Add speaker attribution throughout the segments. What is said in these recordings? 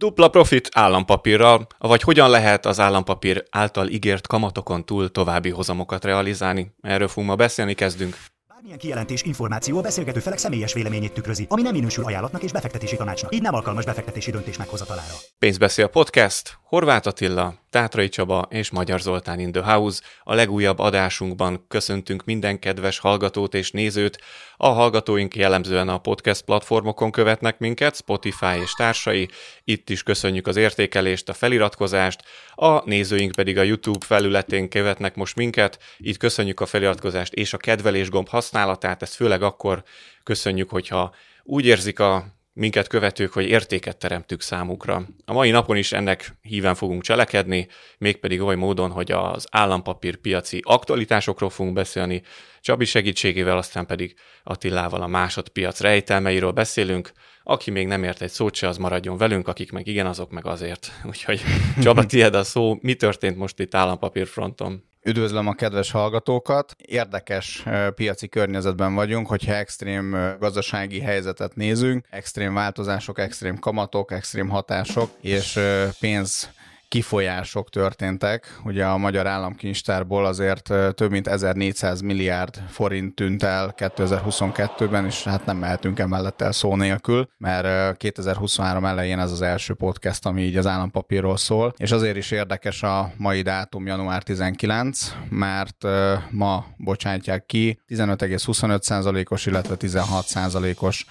Speaker 1: Dupla profit állampapírral, vagy hogyan lehet az állampapír által ígért kamatokon túl további hozamokat realizálni? Erről fogunk ma beszélni, kezdünk.
Speaker 2: Bármilyen kijelentés, információ a beszélgető felek személyes véleményét tükrözi, ami nem minősül ajánlatnak és befektetési tanácsnak. Így nem alkalmas befektetési döntés meghozatalára.
Speaker 1: Pénzbeszél podcast, Horváth Attila, Tátrai Csaba és Magyar Zoltán in the House. A legújabb adásunkban köszöntünk minden kedves hallgatót és nézőt. A hallgatóink jellemzően a podcast platformokon követnek minket, Spotify és társai. Itt is köszönjük az értékelést, a feliratkozást. A nézőink pedig a YouTube felületén követnek most minket. Itt köszönjük a feliratkozást és a kedvelés gomb használatát. Ezt főleg akkor köszönjük, hogyha úgy érzik a minket követők, hogy értéket teremtük számukra. A mai napon is ennek híven fogunk cselekedni, mégpedig oly módon, hogy az állampapír piaci aktualitásokról fogunk beszélni, Csabi segítségével, aztán pedig Attilával a másodpiac rejtelmeiről beszélünk. Aki még nem ért egy szót se, az maradjon velünk, akik meg igen, azok meg azért. Úgyhogy Csaba, tiéd a szó, mi történt most itt állampapír fronton?
Speaker 3: Üdvözlöm a kedves hallgatókat! Érdekes piaci környezetben vagyunk, hogyha extrém gazdasági helyzetet nézünk, extrém változások, extrém kamatok, extrém hatások és pénz kifolyások történtek. Ugye a magyar államkincstárból azért több mint 1400 milliárd forint tűnt el 2022-ben, és hát nem mehetünk emellett el szó nélkül, mert 2023 elején ez az első podcast, ami így az állampapírról szól, és azért is érdekes a mai dátum január 19, mert ma bocsátják ki 15,25%-os, illetve 16%-os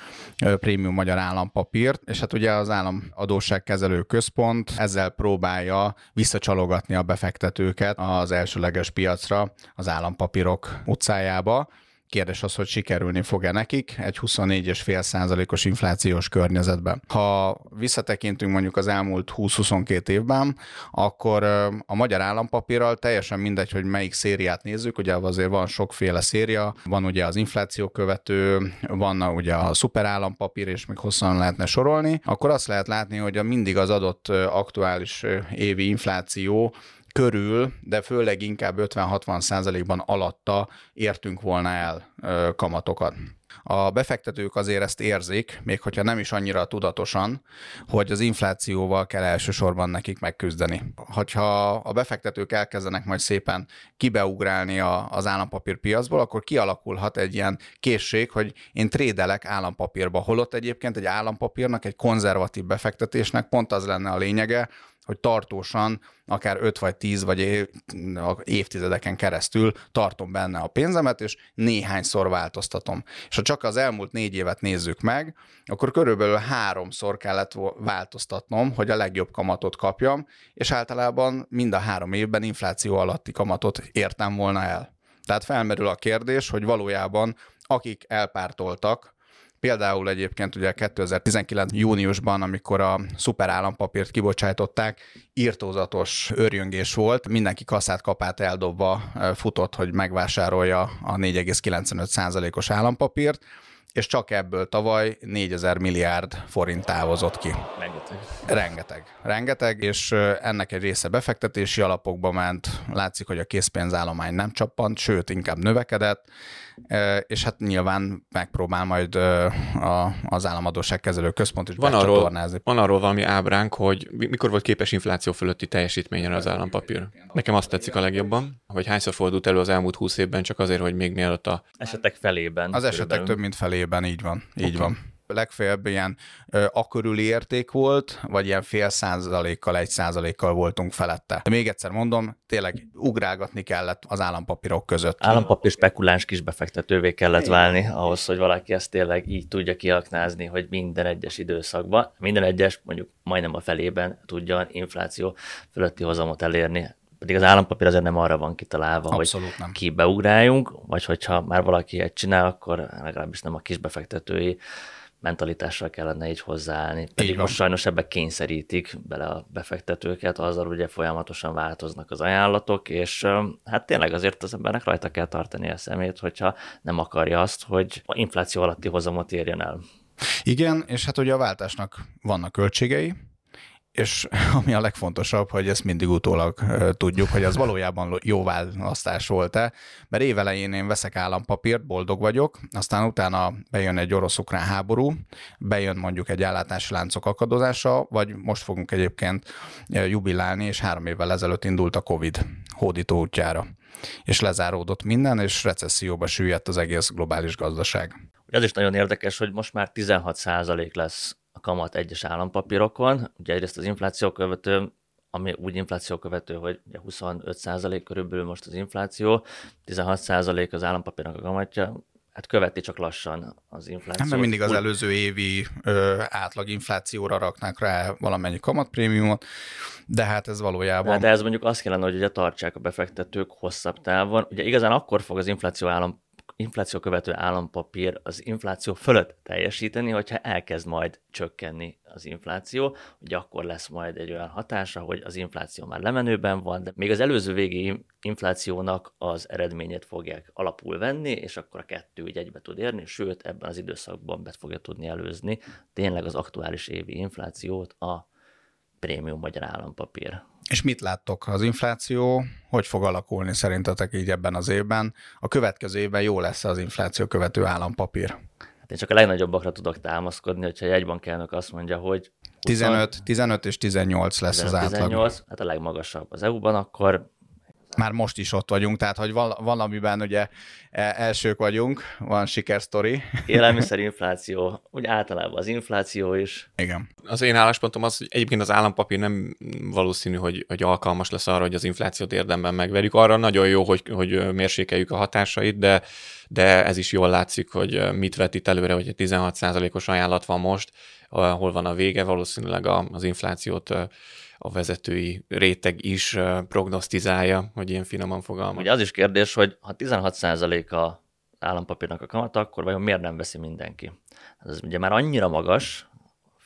Speaker 3: prémium magyar állampapírt, és hát ugye az államadóságkezelő központ ezzel próbálja próbálja visszacsalogatni a befektetőket az elsőleges piacra, az állampapírok utcájába. Kérdés az, hogy sikerülni fog-e nekik egy 24,5 százalékos inflációs környezetben. Ha visszatekintünk mondjuk az elmúlt 20-22 évben, akkor a magyar állampapírral teljesen mindegy, hogy melyik szériát nézzük, ugye azért van sokféle széria, van ugye az infláció követő, van ugye a szuper állampapír, és még hosszan lehetne sorolni, akkor azt lehet látni, hogy a mindig az adott aktuális évi infláció körül, de főleg inkább 50-60 százalékban alatta értünk volna el kamatokat. A befektetők azért ezt érzik, még hogyha nem is annyira tudatosan, hogy az inflációval kell elsősorban nekik megküzdeni. Hogyha a befektetők elkezdenek majd szépen kibeugrálni a, az állampapírpiacból, akkor kialakulhat egy ilyen készség, hogy én trédelek állampapírba, holott egyébként egy állampapírnak, egy konzervatív befektetésnek pont az lenne a lényege, hogy tartósan, akár 5 vagy 10 vagy évtizedeken keresztül tartom benne a pénzemet, és néhányszor változtatom. És ha csak az elmúlt négy évet nézzük meg, akkor körülbelül háromszor kellett változtatnom, hogy a legjobb kamatot kapjam, és általában mind a három évben infláció alatti kamatot értem volna el. Tehát felmerül a kérdés, hogy valójában akik elpártoltak Például egyébként ugye 2019. júniusban, amikor a szuper állampapírt kibocsátották, írtózatos örjöngés volt, mindenki kaszát kapát eldobva futott, hogy megvásárolja a 4,95%-os állampapírt, és csak ebből tavaly 4000 milliárd forint távozott ki.
Speaker 4: Rengeteg.
Speaker 3: Rengeteg. Rengeteg, és ennek egy része befektetési alapokba ment, látszik, hogy a készpénzállomány nem csappant, sőt, inkább növekedett, és hát nyilván megpróbál majd az államadóságkezelő központ is
Speaker 1: van arról, van arról valami ábránk, hogy mikor volt képes infláció fölötti teljesítményen az állampapír. Nekem azt tetszik a legjobban, hogy hányszor fordult elő az elmúlt húsz évben, csak azért, hogy még mielőtt a...
Speaker 4: Esetek felében.
Speaker 3: Az esetek több mint felében, így van. Így okay. van legfeljebb ilyen akörüli érték volt, vagy ilyen fél százalékkal, egy százalékkal voltunk felette. De még egyszer mondom, tényleg ugrálgatni kellett az állampapírok között.
Speaker 4: Állampapír spekuláns kis befektetővé kellett válni ahhoz, hogy valaki ezt tényleg így tudja kiaknázni, hogy minden egyes időszakban, minden egyes, mondjuk majdnem a felében tudja infláció fölötti hozamot elérni pedig az állampapír azért nem arra van kitalálva, Abszolút hogy nem. kibeugráljunk, vagy hogyha már valaki egy csinál, akkor legalábbis nem a kisbefektetői mentalitással kellene így hozzáállni. Pedig így most sajnos ebbe kényszerítik bele a befektetőket, azzal ugye folyamatosan változnak az ajánlatok, és hát tényleg azért az embernek rajta kell tartani a szemét, hogyha nem akarja azt, hogy a infláció alatti hozamot érjen el.
Speaker 3: Igen, és hát ugye a váltásnak vannak költségei, és ami a legfontosabb, hogy ezt mindig utólag tudjuk, hogy az valójában jó választás volt-e, mert évelején én veszek állampapírt, boldog vagyok, aztán utána bejön egy orosz-ukrán háború, bejön mondjuk egy ellátási láncok akadozása, vagy most fogunk egyébként jubilálni, és három évvel ezelőtt indult a Covid hódító útjára és lezáródott minden, és recesszióba süllyedt az egész globális gazdaság.
Speaker 4: Ez is nagyon érdekes, hogy most már 16% lesz a kamat egyes állampapírokon. Ugye egyrészt az infláció követő, ami úgy infláció követő, hogy ugye 25% körülbelül most az infláció, 16% az állampapírnak a kamatja, hát követi csak lassan az inflációt.
Speaker 3: Nem mindig az előző évi ö, átlag inflációra raknák rá valamennyi kamatprémiumot, de hát ez valójában... Hát
Speaker 4: de ez mondjuk azt kellene, hogy ugye tartsák a befektetők hosszabb távon. Ugye igazán akkor fog az infláció állam infláció követő állampapír az infláció fölött teljesíteni, hogyha elkezd majd csökkenni az infláció, hogy akkor lesz majd egy olyan hatása, hogy az infláció már lemenőben van, de még az előző végi inflációnak az eredményét fogják alapul venni, és akkor a kettő így egybe tud érni, sőt ebben az időszakban be fogja tudni előzni tényleg az aktuális évi inflációt a prémium magyar állampapír.
Speaker 3: És mit láttok? Az infláció hogy fog alakulni szerintetek így ebben az évben? A következő évben jó lesz az infláció követő állampapír?
Speaker 4: Hát én csak a legnagyobbakra tudok támaszkodni, hogyha egy bankelnök azt mondja, hogy
Speaker 3: 20, 15, 15 és 18 lesz 15, az átlag. 18,
Speaker 4: hát a legmagasabb az EU-ban, akkor
Speaker 3: már most is ott vagyunk, tehát hogy valamiben ugye e, elsők vagyunk, van sikersztori.
Speaker 4: Élelmiszerinfláció, úgy általában az infláció is.
Speaker 3: Igen.
Speaker 1: Az én álláspontom az, hogy egyébként az állampapír nem valószínű, hogy, hogy alkalmas lesz arra, hogy az inflációt érdemben megverjük. Arra nagyon jó, hogy, hogy mérsékeljük a hatásait, de, de ez is jól látszik, hogy mit vet itt előre, hogy 16%-os ajánlat van most, hol van a vége, valószínűleg az inflációt a vezetői réteg is prognosztizálja, hogy ilyen finoman fogalmaz.
Speaker 4: Ugye az is kérdés, hogy ha 16% a állampapírnak a kamata, akkor vajon miért nem veszi mindenki? Ez ugye már annyira magas,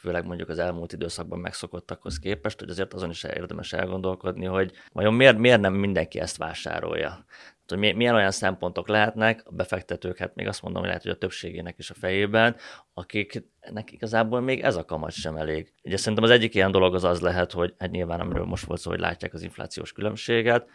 Speaker 4: főleg mondjuk az elmúlt időszakban megszokottakhoz képest, hogy azért azon is érdemes elgondolkodni, hogy vajon miért, miért nem mindenki ezt vásárolja hogy milyen olyan szempontok lehetnek, a befektetők, hát még azt mondom, hogy lehet, hogy a többségének is a fejében, akiknek igazából még ez a kamat sem elég. Ugye szerintem az egyik ilyen dolog az az lehet, hogy hát nyilván amiről most volt szó, hogy látják az inflációs különbséget,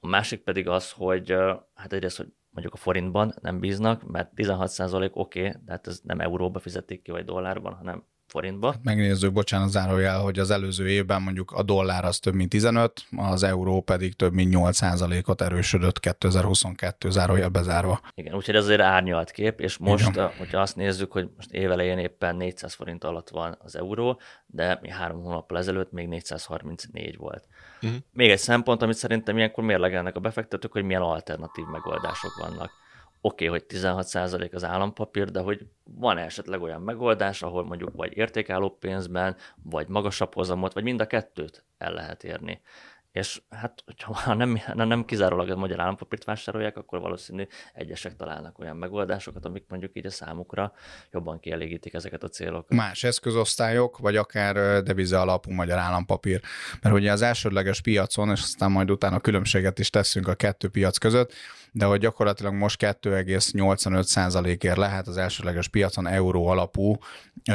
Speaker 4: a másik pedig az, hogy hát egyrészt, hogy mondjuk a forintban nem bíznak, mert 16% oké, okay, de hát ez nem euróba fizetik ki, vagy dollárban, hanem forintba. Hát
Speaker 3: megnézzük, bocsánat, zárójel, hogy az előző évben mondjuk a dollár az több mint 15, az euró pedig több mint 8 ot erősödött 2022 zárójel bezárva.
Speaker 4: Igen, úgyhogy ez azért árnyalt kép, és most, Igen. hogyha azt nézzük, hogy most évelején éppen 400 forint alatt van az euró, de mi három hónappal ezelőtt még 434 volt. Uh-huh. Még egy szempont, amit szerintem ilyenkor mérlegelnek a befektetők, hogy milyen alternatív megoldások vannak oké, okay, hogy 16% az állampapír, de hogy van esetleg olyan megoldás, ahol mondjuk vagy értékálló pénzben, vagy magasabb hozamot, vagy mind a kettőt el lehet érni és hát, ha nem, nem kizárólag a magyar állampapírt vásárolják, akkor valószínű egyesek találnak olyan megoldásokat, amik mondjuk így a számukra jobban kielégítik ezeket a célokat.
Speaker 3: Más eszközosztályok, vagy akár devize alapú magyar állampapír. Mert ugye az elsődleges piacon, és aztán majd utána különbséget is teszünk a kettő piac között, de hogy gyakorlatilag most 2,85%-ért lehet az elsődleges piacon euró alapú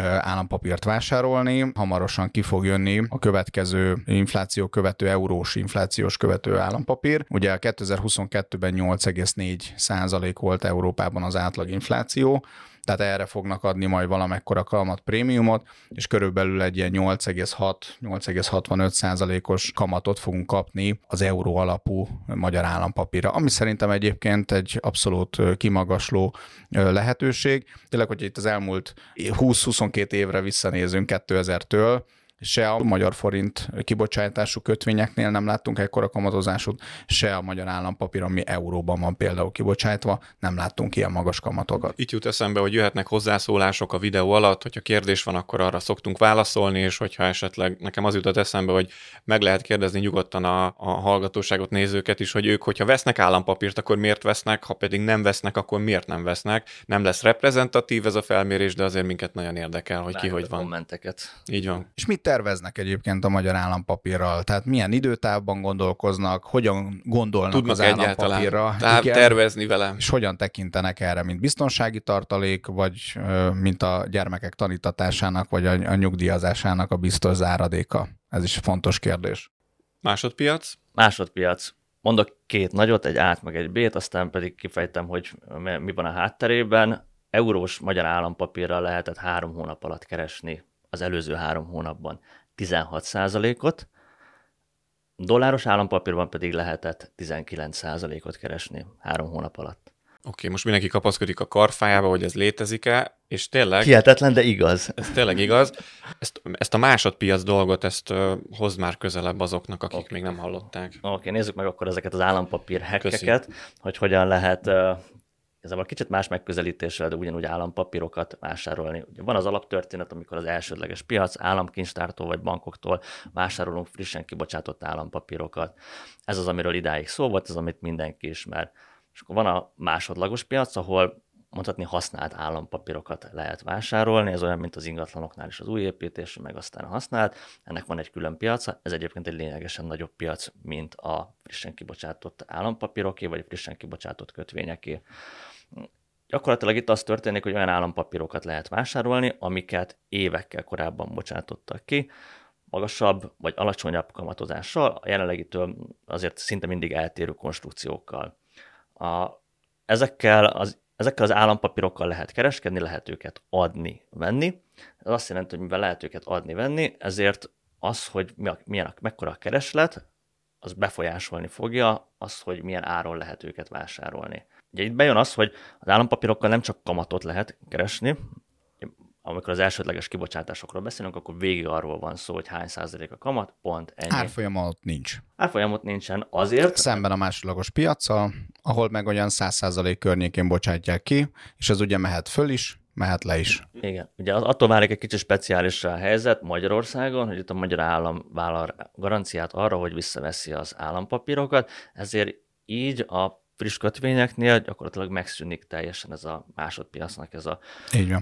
Speaker 3: állampapírt vásárolni. Hamarosan ki fog jönni a következő infláció követő eurós inflációs követő állampapír. Ugye 2022-ben 8,4% volt Európában az átlag infláció, tehát erre fognak adni majd valamekkora kamat prémiumot, és körülbelül egy ilyen 8,6-8,65 százalékos kamatot fogunk kapni az euró alapú magyar állampapírra, ami szerintem egyébként egy abszolút kimagasló lehetőség. Tényleg, hogy itt az elmúlt 20-22 évre visszanézünk 2000-től, se a magyar forint kibocsátású kötvényeknél nem láttunk ekkora kamatozásút, se a magyar állampapír, ami euróban van például kibocsátva, nem láttunk ilyen magas kamatokat.
Speaker 1: Itt jut eszembe, hogy jöhetnek hozzászólások a videó alatt, hogyha kérdés van, akkor arra szoktunk válaszolni, és hogyha esetleg nekem az jutott eszembe, hogy meg lehet kérdezni nyugodtan a, a hallgatóságot, nézőket is, hogy ők, hogyha vesznek állampapírt, akkor miért vesznek, ha pedig nem vesznek, akkor miért nem vesznek. Nem lesz reprezentatív ez a felmérés, de azért minket nagyon érdekel, hogy Várjuk ki hogy van.
Speaker 4: Kommenteket.
Speaker 1: Így van.
Speaker 3: És mit terveznek egyébként a magyar állampapírral? Tehát milyen időtávban gondolkoznak, hogyan gondolnak Tudnak az állampapírra?
Speaker 1: Tehát tervezni vele.
Speaker 3: És hogyan tekintenek erre, mint biztonsági tartalék, vagy mint a gyermekek tanítatásának, vagy a, a nyugdíjazásának a biztos záradéka? Ez is fontos kérdés.
Speaker 1: Másodpiac?
Speaker 4: Másodpiac. Mondok két nagyot, egy át meg egy B-t, aztán pedig kifejtem, hogy mi van a hátterében. Eurós magyar állampapírral lehetett három hónap alatt keresni az előző három hónapban 16 ot dolláros állampapírban pedig lehetett 19 ot keresni három hónap alatt.
Speaker 1: Oké, okay, most mindenki kapaszkodik a karfájába, hogy ez létezik-e, és tényleg...
Speaker 4: Hihetetlen, de igaz.
Speaker 1: Ez tényleg igaz. Ezt, ezt a másodpiac dolgot, ezt uh, hozd már közelebb azoknak, akik okay. még nem hallották.
Speaker 4: Oké, okay, nézzük meg akkor ezeket az állampapír hekkeket, hogy hogyan lehet uh, a kicsit más megközelítéssel, de ugyanúgy állampapírokat vásárolni. Ugye van az alaptörténet, amikor az elsődleges piac államkincstártól vagy bankoktól vásárolunk frissen kibocsátott állampapírokat. Ez az, amiről idáig szó volt, ez amit mindenki ismer. És akkor van a másodlagos piac, ahol mondhatni használt állampapírokat lehet vásárolni, ez olyan, mint az ingatlanoknál is az új építés, meg aztán a használt. Ennek van egy külön piaca, ez egyébként egy lényegesen nagyobb piac, mint a frissen kibocsátott állampapíroké, vagy frissen kibocsátott kötvényeké. Gyakorlatilag itt az történik, hogy olyan állampapírokat lehet vásárolni, amiket évekkel korábban bocsátottak ki, magasabb vagy alacsonyabb kamatozással, a jelenlegitől azért szinte mindig eltérő konstrukciókkal. A, ezekkel, az, ezekkel az állampapírokkal lehet kereskedni, lehet őket adni, venni. Ez azt jelenti, hogy mivel lehet őket adni, venni, ezért az, hogy milyen a, mekkora a kereslet, az befolyásolni fogja az, hogy milyen áron lehet őket vásárolni. Ugye itt bejön az, hogy az állampapírokkal nem csak kamatot lehet keresni, amikor az elsődleges kibocsátásokról beszélünk, akkor végig arról van szó, hogy hány százalék a kamat, pont ennyi.
Speaker 3: Árfolyamot nincs.
Speaker 4: Árfolyamot nincsen azért.
Speaker 3: Szemben a másodlagos piaccal, ahol meg olyan száz százalék környékén bocsátják ki, és az ugye mehet föl is, mehet le is.
Speaker 4: Igen, ugye attól válik egy kicsit speciális a helyzet Magyarországon, hogy itt a magyar állam vállal garanciát arra, hogy visszaveszi az állampapírokat, ezért így a friss kötvényeknél gyakorlatilag megszűnik teljesen ez a másodpiacnak ez a,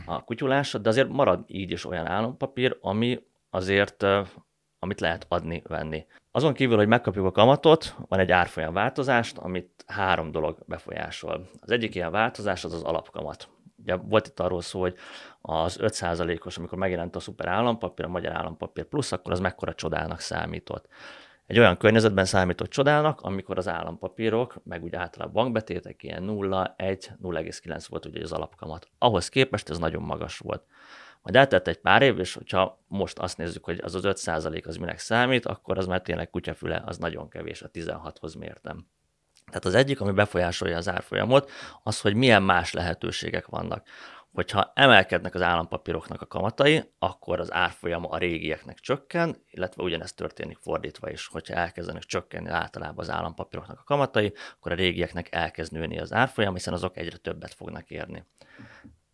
Speaker 4: a kutyulása, de azért marad így is olyan állampapír, ami azért amit lehet adni, venni. Azon kívül, hogy megkapjuk a kamatot, van egy árfolyam változást, amit három dolog befolyásol. Az egyik ilyen változás az az alapkamat. Ugye volt itt arról szó, hogy az 5%-os, amikor megjelent a szuper állampapír, a magyar állampapír plusz, akkor az mekkora csodának számított egy olyan környezetben számított csodának, amikor az állampapírok, meg úgy általában bankbetétek ilyen 0, 1, 0,9 volt ugye az alapkamat. Ahhoz képest ez nagyon magas volt. Majd eltelt egy pár év, és hogyha most azt nézzük, hogy az az 5% az minek számít, akkor az már tényleg kutyafüle, az nagyon kevés, a 16-hoz mértem. Tehát az egyik, ami befolyásolja az árfolyamot, az, hogy milyen más lehetőségek vannak hogyha emelkednek az állampapíroknak a kamatai, akkor az árfolyama a régieknek csökken, illetve ugyanezt történik fordítva is, hogyha elkezdenek csökkenni általában az állampapíroknak a kamatai, akkor a régieknek elkezd nőni az árfolyam, hiszen azok egyre többet fognak érni.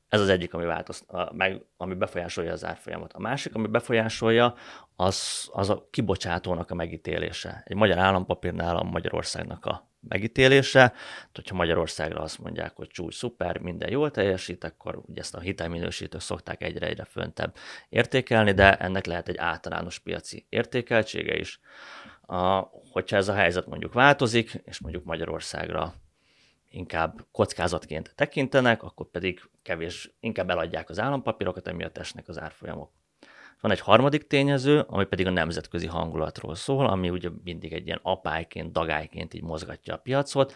Speaker 4: Ez az egyik, ami, változ, meg, ami befolyásolja az árfolyamot. A másik, ami befolyásolja, az, az a kibocsátónak a megítélése. Egy magyar állampapírnál a Magyarországnak a megítélése. Hogyha Magyarországra azt mondják, hogy csúcs, szuper, minden jól teljesít, akkor ugye ezt a hitelminősítők szokták egyre-egyre föntebb értékelni, de ennek lehet egy általános piaci értékeltsége is. A, hogyha ez a helyzet mondjuk változik, és mondjuk Magyarországra inkább kockázatként tekintenek, akkor pedig kevés, inkább eladják az állampapírokat, emiatt esnek az árfolyamok. Van egy harmadik tényező, ami pedig a nemzetközi hangulatról szól, ami ugye mindig egy ilyen apályként, dagályként így mozgatja a piacot.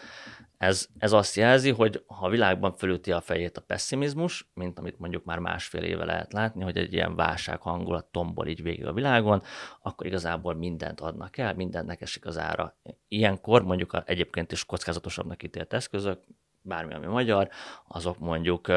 Speaker 4: Ez, ez azt jelzi, hogy ha a világban fölüti a fejét a pessimizmus, mint amit mondjuk már másfél éve lehet látni, hogy egy ilyen válság hangulat tombol így végig a világon, akkor igazából mindent adnak el, mindennek esik az ára. Ilyenkor mondjuk a, egyébként is kockázatosabbnak ítélt eszközök, bármi, ami magyar, azok mondjuk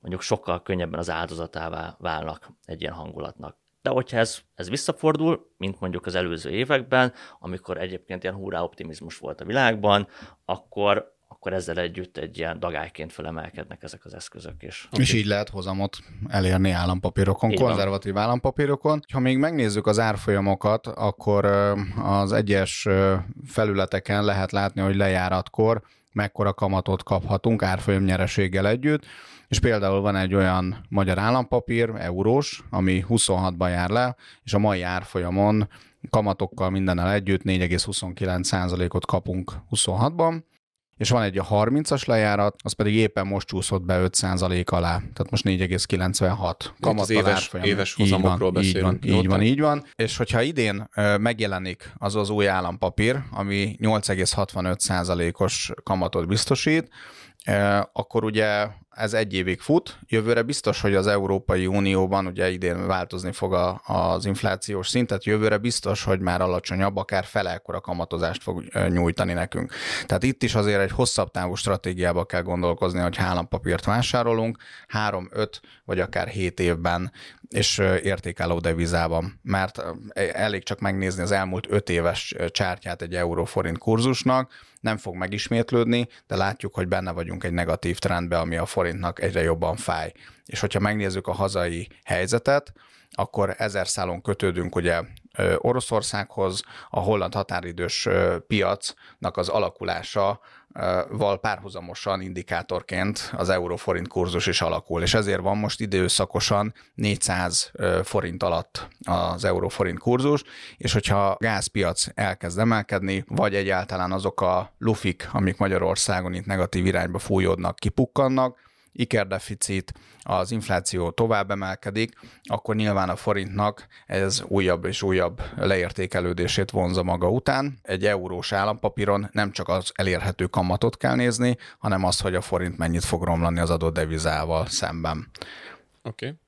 Speaker 4: mondjuk sokkal könnyebben az áldozatává válnak egy ilyen hangulatnak. De hogyha ez, ez visszafordul, mint mondjuk az előző években, amikor egyébként ilyen hurrá optimizmus volt a világban, akkor, akkor ezzel együtt egy ilyen dagályként fölemelkednek ezek az eszközök is.
Speaker 3: És így lehet hozamot elérni állampapírokon, így konzervatív van. állampapírokon. Ha még megnézzük az árfolyamokat, akkor az egyes felületeken lehet látni, hogy lejáratkor mekkora kamatot kaphatunk árfolyam nyereséggel együtt, és például van egy olyan magyar állampapír, eurós, ami 26-ban jár le, és a mai árfolyamon kamatokkal mindennel együtt 4,29%-ot kapunk 26-ban, és van egy a 30-as lejárat, az pedig éppen most csúszott be 5% alá, tehát most 4,96 kamat
Speaker 1: az éves, éves hozamokról beszélünk.
Speaker 3: Így van, így van, így van. És hogyha idén megjelenik az az új állampapír, ami 8,65%-os kamatot biztosít, akkor ugye ez egy évig fut. Jövőre biztos, hogy az Európai Unióban ugye idén változni fog a, az inflációs szint, tehát jövőre biztos, hogy már alacsonyabb, akár a kamatozást fog nyújtani nekünk. Tehát itt is azért egy hosszabb távú stratégiába kell gondolkozni, hogy állampapírt vásárolunk, három, öt vagy akár hét évben és értékálló devizában, mert elég csak megnézni az elmúlt öt éves csártyát egy euró-forint kurzusnak, nem fog megismétlődni, de látjuk, hogy benne vagyunk egy negatív trendbe, ami a forintnak egyre jobban fáj. És hogyha megnézzük a hazai helyzetet, akkor ezer szálon kötődünk ugye Oroszországhoz, a holland határidős piacnak az alakulása val párhuzamosan indikátorként az euró-forint kurzus is alakul, és ezért van most időszakosan 400 forint alatt az euró-forint kurzus, és hogyha a gázpiac elkezd emelkedni, vagy egyáltalán azok a lufik, amik Magyarországon itt negatív irányba fújódnak, kipukkannak, ikerdeficit, az infláció tovább emelkedik, akkor nyilván a forintnak ez újabb és újabb leértékelődését vonza maga után. Egy eurós állampapíron nem csak az elérhető kamatot kell nézni, hanem azt, hogy a forint mennyit fog romlani az adott devizával szemben.
Speaker 1: Oké. Okay.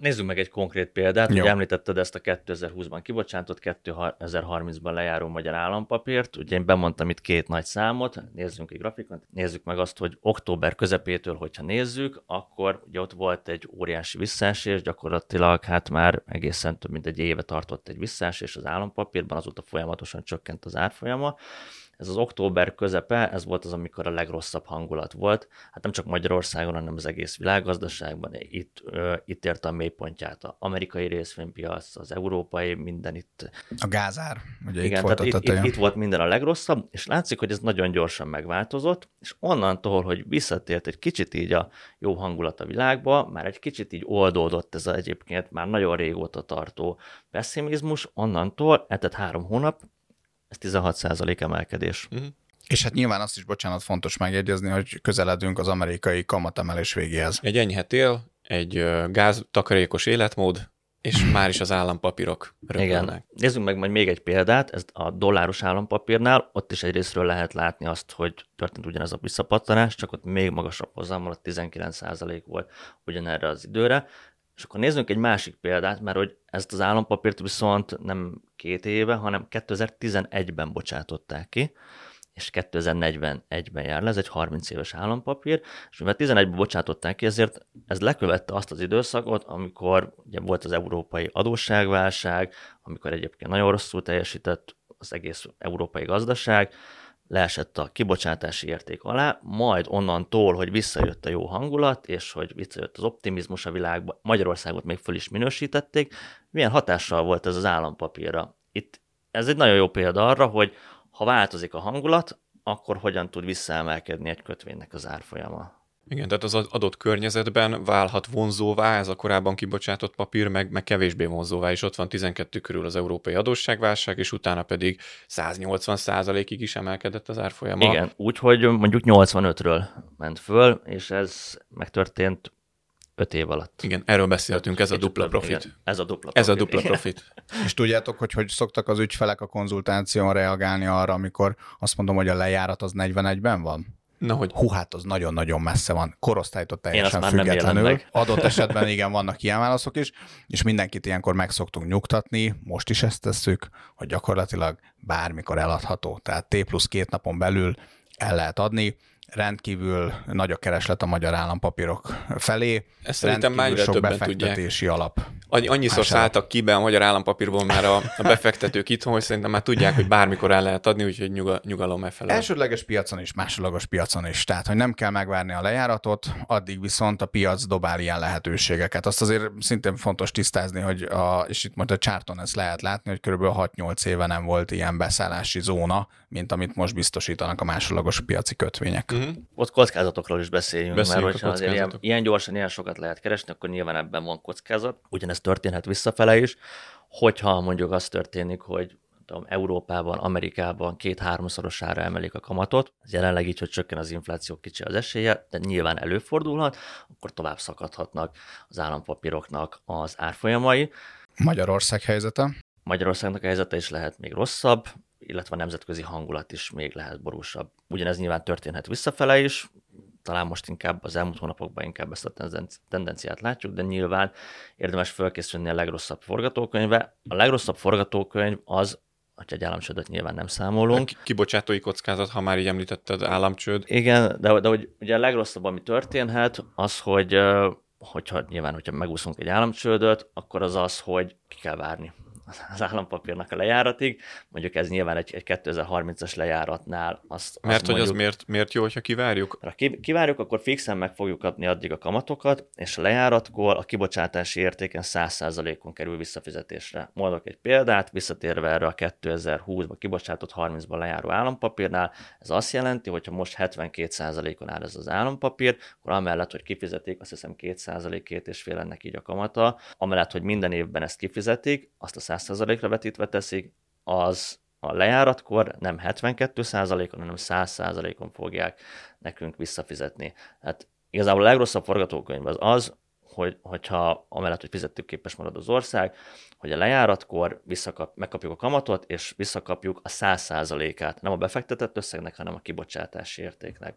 Speaker 4: Nézzük meg egy konkrét példát. Ugye említetted ezt a 2020-ban kibocsátott, 2030-ban lejáró magyar állampapírt. Ugye én bemondtam itt két nagy számot, nézzünk egy grafikont, nézzük meg azt, hogy október közepétől, hogyha nézzük, akkor ugye ott volt egy óriási visszaesés, gyakorlatilag hát már egészen több mint egy éve tartott egy visszaesés az állampapírban, azóta folyamatosan csökkent az árfolyama ez az október közepe, ez volt az, amikor a legrosszabb hangulat volt. Hát nem csak Magyarországon, hanem az egész világgazdaságban. Itt, ö, itt érte a mélypontját az amerikai részvénypiac, az európai, minden itt.
Speaker 3: A gázár, ugye
Speaker 4: Igen,
Speaker 3: itt volt
Speaker 4: tehát itt, itt, itt, volt minden a legrosszabb, és látszik, hogy ez nagyon gyorsan megváltozott, és onnantól, hogy visszatért egy kicsit így a jó hangulat a világba, már egy kicsit így oldódott ez a egyébként már nagyon régóta tartó pessimizmus, onnantól, tehát három hónap, ez 16% emelkedés. Uh-huh.
Speaker 3: És hát nyilván azt is, bocsánat, fontos megjegyezni, hogy közeledünk az amerikai kamatemelés végéhez.
Speaker 1: Egy enyhe tél, egy gáztakarékos életmód, és már is az állampapírok röpülnek. Igen.
Speaker 4: Nézzük meg majd még egy példát, ez a dolláros állampapírnál, ott is egyrésztről lehet látni azt, hogy történt ugyanez a visszapattanás, csak ott még magasabb hozammal, 19% volt ugyanerre az időre. És akkor nézzünk egy másik példát, mert hogy ezt az állampapírt viszont nem két éve, hanem 2011-ben bocsátották ki, és 2041-ben jár le, ez egy 30 éves állampapír, és mivel 11-ben bocsátották ki, ezért ez lekövette azt az időszakot, amikor ugye volt az európai adósságválság, amikor egyébként nagyon rosszul teljesített az egész európai gazdaság, leesett a kibocsátási érték alá, majd onnantól, hogy visszajött a jó hangulat, és hogy visszajött az optimizmus a világba, Magyarországot még föl is minősítették, milyen hatással volt ez az állampapírra. Itt ez egy nagyon jó példa arra, hogy ha változik a hangulat, akkor hogyan tud visszaemelkedni egy kötvénynek az árfolyama.
Speaker 1: Igen, tehát az adott környezetben válhat vonzóvá ez a korábban kibocsátott papír, meg, meg kevésbé vonzóvá, és ott van 12 körül az európai adósságválság, és utána pedig 180 százalékig is emelkedett az árfolyama.
Speaker 4: Igen, úgyhogy mondjuk 85-ről ment föl, és ez megtörtént 5 év alatt.
Speaker 1: Igen, erről beszéltünk, ez a dupla profit.
Speaker 4: Igen, ez a dupla
Speaker 1: profit. Ez a dupla profit.
Speaker 3: És tudjátok, hogy hogy szoktak az ügyfelek a konzultáción reagálni arra, amikor azt mondom, hogy a lejárat az 41-ben van?
Speaker 1: Na, hogy...
Speaker 3: Hú, hát az nagyon-nagyon messze van, korosztálytól teljesen függetlenül. Adott esetben igen, vannak ilyen válaszok is, és mindenkit ilyenkor meg szoktunk nyugtatni, most is ezt tesszük, hogy gyakorlatilag bármikor eladható. Tehát T plusz két napon belül el lehet adni, rendkívül nagy a kereslet a magyar állampapírok felé.
Speaker 1: Ezt szerintem már sok befektetési tudják.
Speaker 3: alap.
Speaker 1: Annyiszor szálltak ki be a magyar állampapírból már a, a befektetők itthon, hogy szerintem már tudják, hogy bármikor el lehet adni, úgyhogy nyuga, nyugalom e felé.
Speaker 3: Elsődleges piacon is, másodlagos piacon is. Tehát, hogy nem kell megvárni a lejáratot, addig viszont a piac dobál ilyen lehetőségeket. Azt azért szintén fontos tisztázni, hogy a, és itt most a csárton ezt lehet látni, hogy kb. 6-8 éve nem volt ilyen beszállási zóna, mint amit most biztosítanak a másodlagos piaci kötvények.
Speaker 4: Uh-huh. Ott kockázatokról is beszéljünk, beszéljünk mert hogyha azért ilyen, ilyen gyorsan, ilyen sokat lehet keresni, akkor nyilván ebben van kockázat. Ugyanezt történhet visszafele is, hogyha mondjuk az történik, hogy tudom, Európában, Amerikában két-háromszorosára emelik a kamatot, ez jelenleg így, hogy csökken az infláció, kicsi az esélye, de nyilván előfordulhat, akkor tovább szakadhatnak az állampapíroknak az árfolyamai.
Speaker 3: Magyarország helyzete?
Speaker 4: Magyarországnak a helyzete is lehet még rosszabb, illetve a nemzetközi hangulat is még lehet borúsabb. Ugyanez nyilván történhet visszafele is, talán most inkább az elmúlt hónapokban inkább ezt a tendenciát látjuk, de nyilván érdemes felkészülni a legrosszabb forgatókönyve. A legrosszabb forgatókönyv az, hogy egy államcsődöt nyilván nem számolunk.
Speaker 1: A kibocsátói kockázat, ha már így említetted, államcsőd.
Speaker 4: Igen, de, de hogy ugye a legrosszabb, ami történhet, az, hogy hogyha nyilván, hogyha megúszunk egy államcsődöt, akkor az az, hogy ki kell várni az állampapírnak a lejáratig. Mondjuk ez nyilván egy, egy 2030-as lejáratnál. Azt,
Speaker 1: Mert
Speaker 4: azt
Speaker 1: hogy
Speaker 4: mondjuk,
Speaker 1: az miért, miért jó, hogyha kivárjuk?
Speaker 4: Ha kivárjuk, akkor fixen meg fogjuk kapni addig a kamatokat, és a lejáratkor a kibocsátási értéken 100%-on kerül visszafizetésre. Mondok egy példát, visszatérve erre a 2020-ban kibocsátott 30-ban lejáró állampapírnál, ez azt jelenti, hogy ha most 72%-on áll ez az állampapír, akkor amellett, hogy kifizetik, azt hiszem 2%, két és fél ennek így a kamata, amellett, hogy minden évben ezt kifizetik, azt a 100%-ra vetítve teszik, az a lejáratkor nem 72%-on, hanem 100%-on fogják nekünk visszafizetni. Hát igazából a legrosszabb forgatókönyv az az, hogy, hogyha amellett, hogy fizettük képes marad az ország, hogy a lejáratkor visszakap, megkapjuk a kamatot, és visszakapjuk a 100%-át, nem a befektetett összegnek, hanem a kibocsátási értéknek.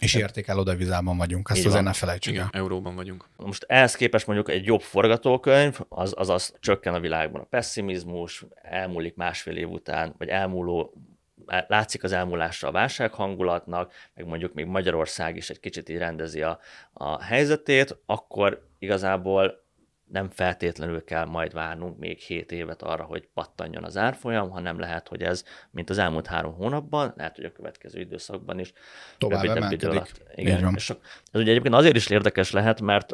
Speaker 3: És értékelő devizában vagyunk, ezt azért ne felejtsük
Speaker 1: Igen, euróban vagyunk.
Speaker 4: Most ehhez képest mondjuk egy jobb forgatókönyv, az, az az csökken a világban a pessimizmus, elmúlik másfél év után, vagy elmúló látszik az elmúlásra a válsághangulatnak, meg mondjuk még Magyarország is egy kicsit így rendezi a, a helyzetét, akkor igazából nem feltétlenül kell majd várnunk még 7 évet arra, hogy pattanjon az árfolyam, hanem lehet, hogy ez, mint az elmúlt három hónapban, lehet, hogy a következő időszakban is
Speaker 3: tovább emelkedik.
Speaker 4: Igen, és ez ugye egyébként azért is érdekes lehet, mert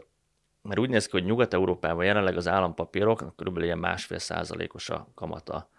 Speaker 4: mert úgy néz ki, hogy Nyugat-Európában jelenleg az állampapírok kb. ilyen másfél százalékos a kamata.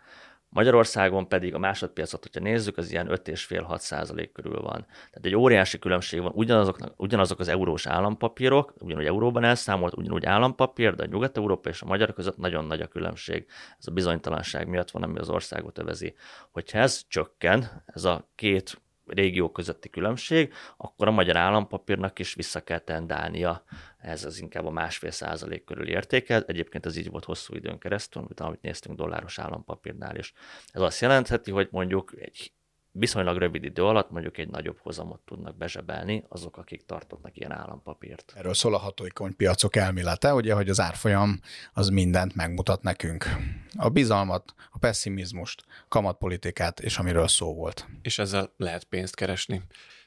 Speaker 4: Magyarországon pedig a másodpiacot, hogyha nézzük, az ilyen 5,5-6 százalék körül van. Tehát egy óriási különbség van, ugyanazok, ugyanazok az eurós állampapírok, ugyanúgy euróban elszámolt, ugyanúgy állampapír, de a Nyugat-Európa és a magyar között nagyon nagy a különbség. Ez a bizonytalanság miatt van, ami az országot övezi. Hogyha ez csökken, ez a két régió közötti különbség, akkor a magyar állampapírnak is vissza kell tendálnia. Ez az inkább a másfél százalék körül értékel. Egyébként ez így volt hosszú időn keresztül, amit néztünk dolláros állampapírnál is. Ez azt jelentheti, hogy mondjuk egy viszonylag rövid idő alatt mondjuk egy nagyobb hozamot tudnak bezsebelni azok, akik tartottak ilyen állampapírt.
Speaker 3: Erről szól a hatóikony piacok elmélete, ugye, hogy az árfolyam az mindent megmutat nekünk. A bizalmat, a pessimizmust, kamatpolitikát és amiről szó volt.
Speaker 1: És ezzel lehet pénzt keresni.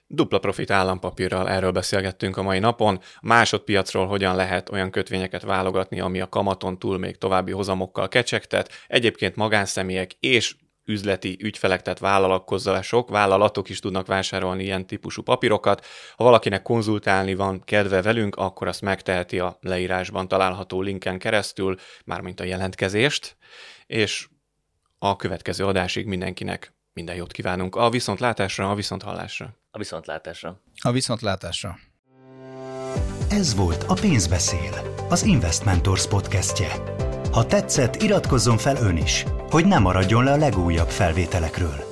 Speaker 1: Dupla profit állampapírral erről beszélgettünk a mai napon. Másodpiacról hogyan lehet olyan kötvényeket válogatni, ami a kamaton túl még további hozamokkal kecsegtet. Egyébként magánszemélyek és üzleti ügyfelek, tehát vállalkozások, vállalatok is tudnak vásárolni ilyen típusú papírokat. Ha valakinek konzultálni van kedve velünk, akkor azt megteheti a leírásban található linken keresztül, mármint a jelentkezést, és a következő adásig mindenkinek minden jót kívánunk. A viszontlátásra, a viszonthallásra.
Speaker 4: A viszontlátásra.
Speaker 3: A viszontlátásra.
Speaker 2: Ez volt a Pénzbeszél, az Investmentors podcastje. Ha tetszett, iratkozzon fel ön is, hogy ne maradjon le a legújabb felvételekről.